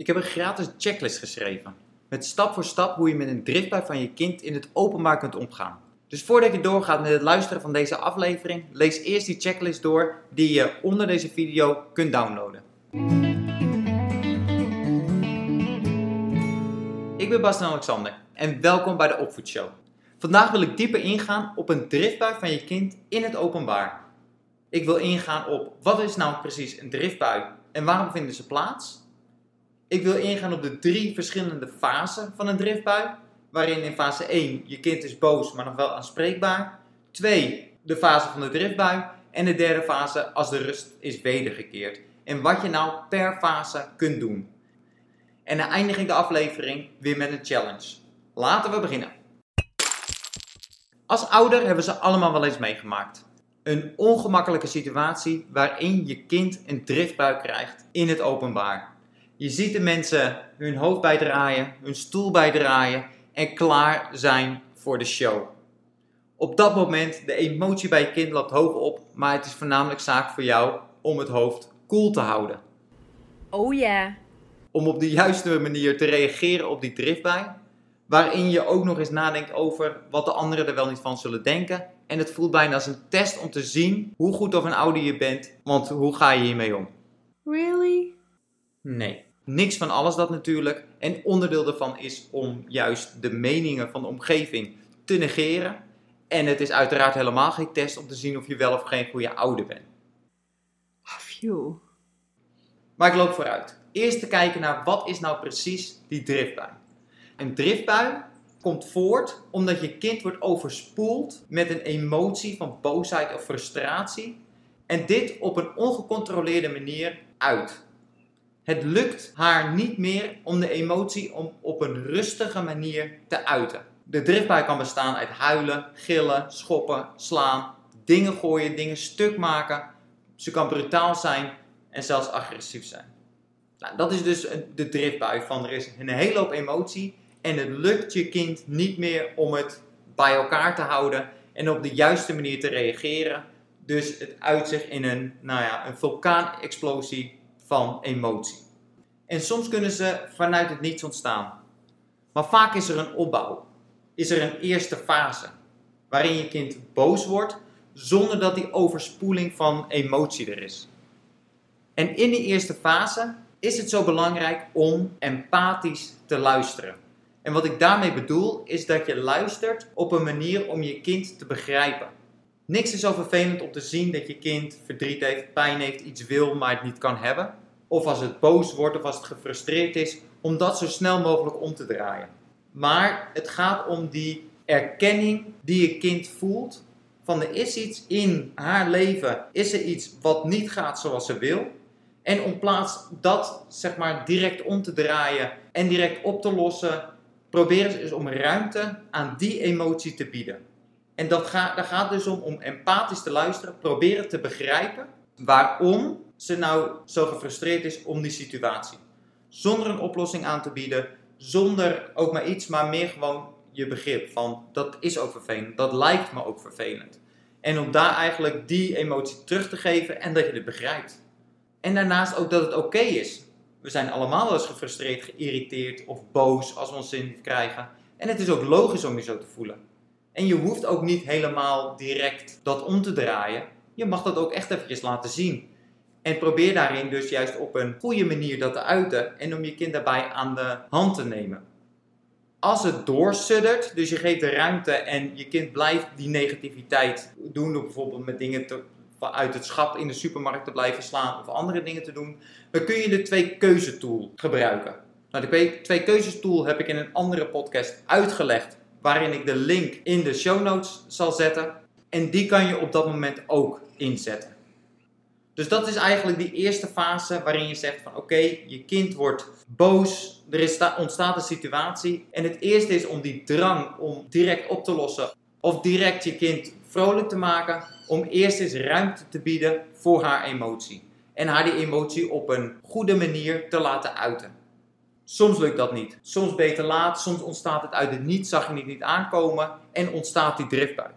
Ik heb een gratis checklist geschreven. Met stap voor stap hoe je met een driftbui van je kind in het openbaar kunt omgaan. Dus voordat je doorgaat met het luisteren van deze aflevering, lees eerst die checklist door die je onder deze video kunt downloaden. Ik ben Bas Alexander en welkom bij de Opvoedshow. Vandaag wil ik dieper ingaan op een driftbui van je kind in het openbaar. Ik wil ingaan op wat is nou precies een driftbui en waarom vinden ze plaats? Ik wil ingaan op de drie verschillende fasen van een driftbui. Waarin in fase 1 je kind is boos, maar nog wel aanspreekbaar. 2. De fase van de driftbui. En de derde fase als de rust is wedergekeerd. En wat je nou per fase kunt doen. En dan eindig ik de aflevering weer met een challenge. Laten we beginnen. Als ouder hebben ze allemaal wel eens meegemaakt. Een ongemakkelijke situatie waarin je kind een driftbui krijgt in het openbaar. Je ziet de mensen hun hoofd bijdraaien, hun stoel bijdraaien en klaar zijn voor de show. Op dat moment, de emotie bij je kind loopt hoog op, maar het is voornamelijk zaak voor jou om het hoofd koel cool te houden. Oh ja. Om op de juiste manier te reageren op die driftbui, waarin je ook nog eens nadenkt over wat de anderen er wel niet van zullen denken. En het voelt bijna als een test om te zien hoe goed of een ouder je bent, want hoe ga je hiermee om? Really? Nee. Niks van alles dat natuurlijk. En onderdeel daarvan is om juist de meningen van de omgeving te negeren. En het is uiteraard helemaal geen test om te zien of je wel of geen goede ouder bent. Phew. Maar ik loop vooruit. Eerst te kijken naar wat is nou precies die driftbui. Een driftbui komt voort omdat je kind wordt overspoeld met een emotie van boosheid of frustratie. En dit op een ongecontroleerde manier uit. Het lukt haar niet meer om de emotie om op een rustige manier te uiten. De driftbui kan bestaan uit huilen, gillen, schoppen, slaan, dingen gooien, dingen stuk maken. Ze kan brutaal zijn en zelfs agressief zijn. Nou, dat is dus de driftbui van er is een hele hoop emotie en het lukt je kind niet meer om het bij elkaar te houden en op de juiste manier te reageren. Dus het uit zich in een, nou ja, een vulkaanexplosie van emotie. En soms kunnen ze vanuit het niets ontstaan. Maar vaak is er een opbouw. Is er een eerste fase waarin je kind boos wordt zonder dat die overspoeling van emotie er is. En in die eerste fase is het zo belangrijk om empathisch te luisteren. En wat ik daarmee bedoel is dat je luistert op een manier om je kind te begrijpen. Niks is zo vervelend om te zien dat je kind verdriet heeft, pijn heeft, iets wil, maar het niet kan hebben. Of als het boos wordt of als het gefrustreerd is, om dat zo snel mogelijk om te draaien. Maar het gaat om die erkenning die je kind voelt. Van er is iets in haar leven, is er iets wat niet gaat zoals ze wil. En om plaats dat zeg maar direct om te draaien en direct op te lossen, proberen ze dus om ruimte aan die emotie te bieden. En dat gaat, daar gaat dus om om empathisch te luisteren, proberen te begrijpen waarom ze nou zo gefrustreerd is om die situatie. Zonder een oplossing aan te bieden, zonder ook maar iets, maar meer gewoon je begrip van dat is ook vervelend, dat lijkt me ook vervelend. En om daar eigenlijk die emotie terug te geven en dat je het begrijpt. En daarnaast ook dat het oké is. We zijn allemaal wel eens gefrustreerd, geïrriteerd of boos als we ons zin krijgen. En het is ook logisch om je zo te voelen. En je hoeft ook niet helemaal direct dat om te draaien. Je mag dat ook echt eventjes laten zien. En probeer daarin dus juist op een goede manier dat te uiten en om je kind daarbij aan de hand te nemen. Als het doorsuddert, dus je geeft de ruimte en je kind blijft die negativiteit doen door bijvoorbeeld met dingen uit het schap in de supermarkt te blijven slaan of andere dingen te doen, dan kun je de twee keuzetool gebruiken. Nou, de twee keuzetool heb ik in een andere podcast uitgelegd, waarin ik de link in de show notes zal zetten. En die kan je op dat moment ook inzetten. Dus dat is eigenlijk die eerste fase waarin je zegt van oké, je kind wordt boos, er is ontstaat een situatie. En het eerste is om die drang om direct op te lossen of direct je kind vrolijk te maken, om eerst eens ruimte te bieden voor haar emotie. En haar die emotie op een goede manier te laten uiten. Soms lukt dat niet. Soms beter laat, soms ontstaat het uit het niets, zag je het niet aankomen en ontstaat die driftbui.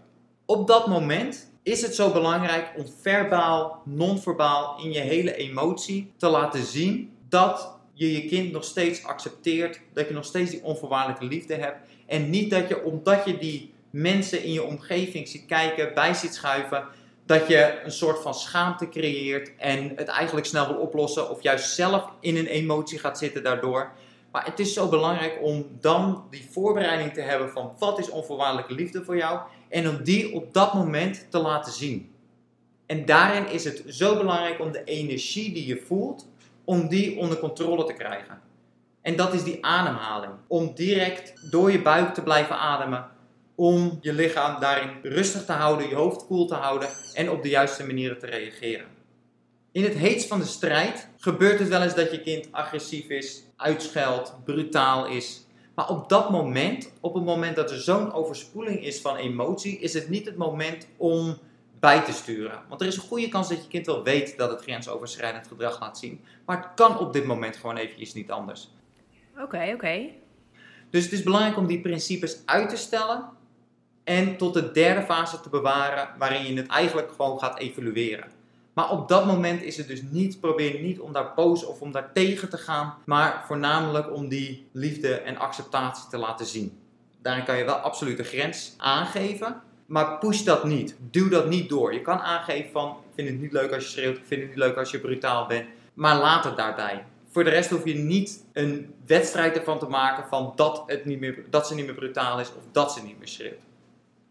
Op dat moment is het zo belangrijk om verbaal, non-verbaal in je hele emotie te laten zien dat je je kind nog steeds accepteert, dat je nog steeds die onvoorwaardelijke liefde hebt. En niet dat je, omdat je die mensen in je omgeving ziet kijken, bij ziet schuiven, dat je een soort van schaamte creëert en het eigenlijk snel wil oplossen of juist zelf in een emotie gaat zitten daardoor. Maar het is zo belangrijk om dan die voorbereiding te hebben van wat is onvoorwaardelijke liefde voor jou en om die op dat moment te laten zien. En daarin is het zo belangrijk om de energie die je voelt, om die onder controle te krijgen. En dat is die ademhaling. Om direct door je buik te blijven ademen. Om je lichaam daarin rustig te houden, je hoofd koel te houden en op de juiste manieren te reageren. In het heetst van de strijd gebeurt het wel eens dat je kind agressief is, uitscheldt, brutaal is. Maar op dat moment, op het moment dat er zo'n overspoeling is van emotie, is het niet het moment om bij te sturen. Want er is een goede kans dat je kind wel weet dat het grensoverschrijdend gedrag laat zien. Maar het kan op dit moment gewoon eventjes niet anders. Oké, oké. Dus het is belangrijk om die principes uit te stellen en tot de derde fase te bewaren waarin je het eigenlijk gewoon gaat evalueren. Maar op dat moment is het dus niet, probeer niet om daar boos of om daar tegen te gaan, maar voornamelijk om die liefde en acceptatie te laten zien. Daarin kan je wel absoluut een grens aangeven, maar push dat niet. Duw dat niet door. Je kan aangeven van, ik vind het niet leuk als je schreeuwt, ik vind het niet leuk als je brutaal bent, maar laat het daarbij. Voor de rest hoef je niet een wedstrijd ervan te maken van dat, het niet meer, dat ze niet meer brutaal is of dat ze niet meer schreeuwt.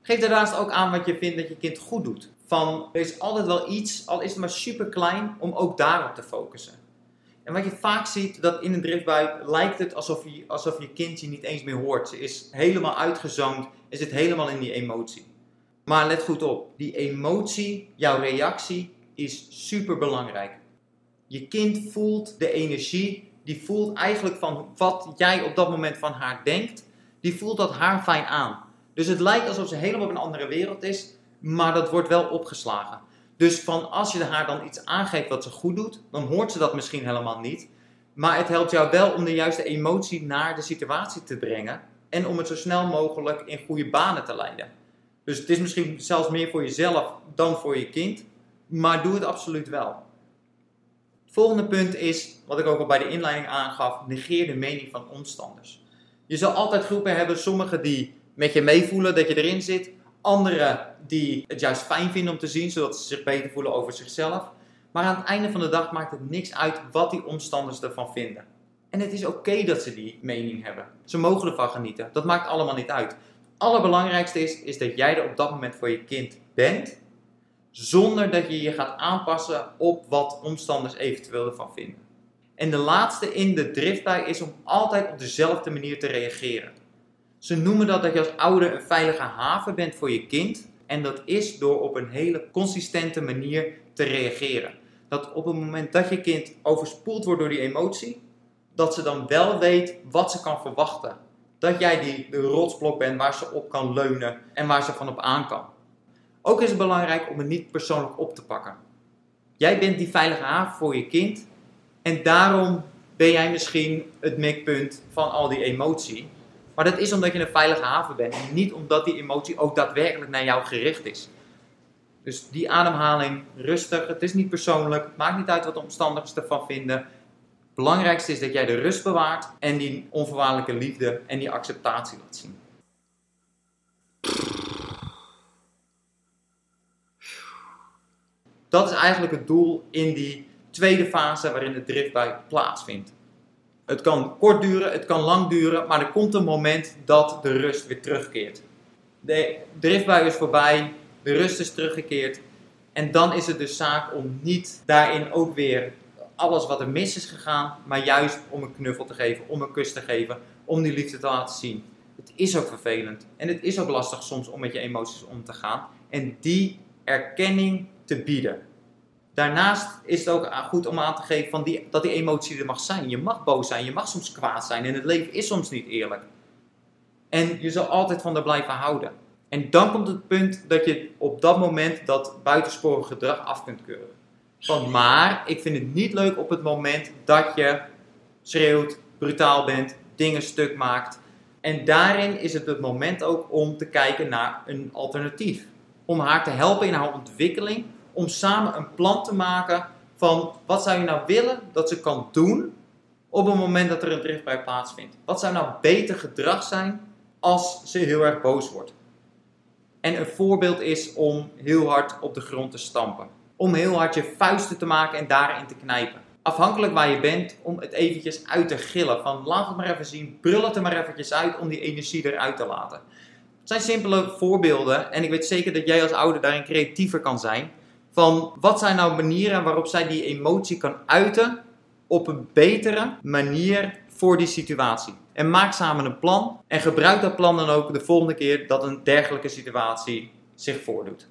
Geef daarnaast ook aan wat je vindt dat je kind goed doet. Van, er is altijd wel iets, al is het maar super klein, om ook daarop te focussen. En wat je vaak ziet, dat in een driftbui lijkt het alsof je, alsof je kind je niet eens meer hoort. Ze is helemaal uitgezoomd en zit helemaal in die emotie. Maar let goed op, die emotie, jouw reactie, is super belangrijk. Je kind voelt de energie, die voelt eigenlijk van wat jij op dat moment van haar denkt, die voelt dat haar fijn aan. Dus het lijkt alsof ze helemaal op een andere wereld is, maar dat wordt wel opgeslagen. Dus van als je haar dan iets aangeeft wat ze goed doet, dan hoort ze dat misschien helemaal niet. Maar het helpt jou wel om de juiste emotie naar de situatie te brengen en om het zo snel mogelijk in goede banen te leiden. Dus het is misschien zelfs meer voor jezelf dan voor je kind, maar doe het absoluut wel. Het volgende punt is, wat ik ook al bij de inleiding aangaf, negeer de mening van omstanders. Je zal altijd groepen hebben, sommigen die met je meevoelen dat je erin zit, anderen die het juist fijn vinden om te zien, zodat ze zich beter voelen over zichzelf. Maar aan het einde van de dag maakt het niks uit wat die omstanders ervan vinden. En het is oké dat ze die mening hebben. Ze mogen ervan genieten. Dat maakt allemaal niet uit. Het allerbelangrijkste is, is dat jij er op dat moment voor je kind bent. Zonder dat je je gaat aanpassen op wat omstanders eventueel ervan vinden. En de laatste in de driftbui is om altijd op dezelfde manier te reageren. Ze noemen dat dat je als ouder een veilige haven bent voor je kind. En dat is door op een hele consistente manier te reageren. Dat op het moment dat je kind overspoeld wordt door die emotie, dat ze dan wel weet wat ze kan verwachten. Dat jij die de rotsblok bent waar ze op kan leunen en waar ze van op aan kan. Ook is het belangrijk om het niet persoonlijk op te pakken. Jij bent die veilige haven voor je kind en daarom ben jij misschien het mikpunt van al die emotie. Maar dat is omdat je een veilige haven bent en niet omdat die emotie ook daadwerkelijk naar jou gericht is. Dus die ademhaling, rustig, het is niet persoonlijk, het maakt niet uit wat de omstandigheden ervan vinden. Het belangrijkste is dat jij de rust bewaart en die onvoorwaardelijke liefde en die acceptatie laat zien. Dat is eigenlijk het doel in die tweede fase waarin de driftbui plaatsvindt. Het kan kort duren, het kan lang duren, maar er komt een moment dat de rust weer terugkeert. De driftbui is voorbij, de rust is teruggekeerd. En dan is het dus zaak om niet daarin ook weer alles wat er mis is gegaan, maar juist om een knuffel te geven, om een kus te geven, om die liefde te laten zien. Het is ook vervelend en het is ook lastig soms om met je emoties om te gaan en die erkenning te bieden. Daarnaast is het ook goed om aan te geven van die, dat die emotie er mag zijn. Je mag boos zijn, je mag soms kwaad zijn en het leven is soms niet eerlijk. En je zal altijd van er blijven houden. En dan komt het punt dat je op dat moment dat buitensporig gedrag af kunt keuren. Van maar, ik vind het niet leuk op het moment dat je schreeuwt, brutaal bent, dingen stuk maakt. En daarin is het het moment ook om te kijken naar een alternatief. Om haar te helpen in haar ontwikkeling om samen een plan te maken van wat zou je nou willen dat ze kan doen op het moment dat er een driftbui plaatsvindt? Wat zou nou beter gedrag zijn als ze heel erg boos wordt? En een voorbeeld is om heel hard op de grond te stampen. Om heel hard je vuisten te maken en daarin te knijpen. Afhankelijk waar je bent, om het eventjes uit te gillen. Van laat het maar even zien, brul het er maar eventjes uit om die energie eruit te laten. Het zijn simpele voorbeelden en ik weet zeker dat jij als ouder daarin creatiever kan zijn. Van wat zijn nou manieren waarop zij die emotie kan uiten op een betere manier voor die situatie. En maak samen een plan en gebruik dat plan dan ook de volgende keer dat een dergelijke situatie zich voordoet.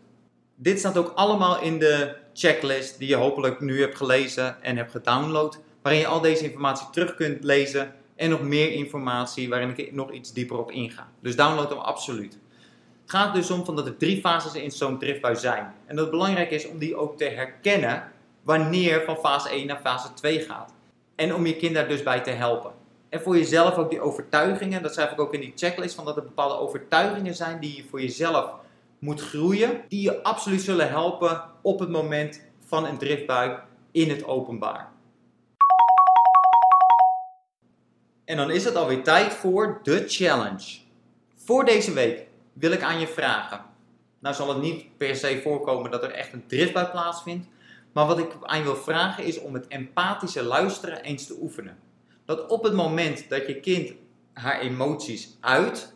Dit staat ook allemaal in de checklist die je hopelijk nu hebt gelezen en hebt gedownload, waarin je al deze informatie terug kunt lezen en nog meer informatie waarin ik nog iets dieper op inga. Dus download hem absoluut. Gaat dus om van dat er drie fases in zo'n driftbui zijn. En dat het belangrijk is om die ook te herkennen wanneer van fase 1 naar fase 2 gaat. En om je kind daar dus bij te helpen. En voor jezelf ook die overtuigingen, dat schrijf ik ook in die checklist, van dat er bepaalde overtuigingen zijn die je voor jezelf moet groeien, die je absoluut zullen helpen op het moment van een driftbui in het openbaar. En dan is het alweer tijd voor de challenge. Voor deze week wil ik aan je vragen. Nou zal het niet per se voorkomen dat er echt een driftbui plaatsvindt. Maar wat ik aan je wil vragen is om het empathische luisteren eens te oefenen. Dat op het moment dat je kind haar emoties uit,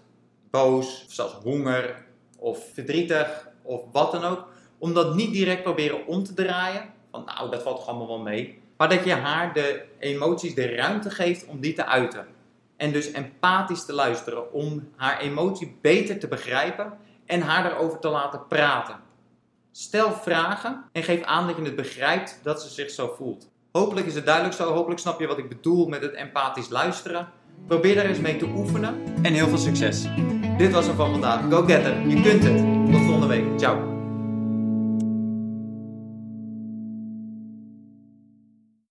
boos, zelfs honger of verdrietig of wat dan ook, om dat niet direct proberen om te draaien. Van nou, dat valt toch allemaal wel mee. Maar dat je haar de emoties de ruimte geeft om die te uiten. En dus empathisch te luisteren om haar emotie beter te begrijpen en haar erover te laten praten. Stel vragen en geef aan dat je het begrijpt dat ze zich zo voelt. Hopelijk is het duidelijk zo, hopelijk snap je wat ik bedoel met het empathisch luisteren. Probeer daar eens mee te oefenen en heel veel succes. Dit was hem van vandaag. Go getter, je kunt het. Tot volgende week. Ciao.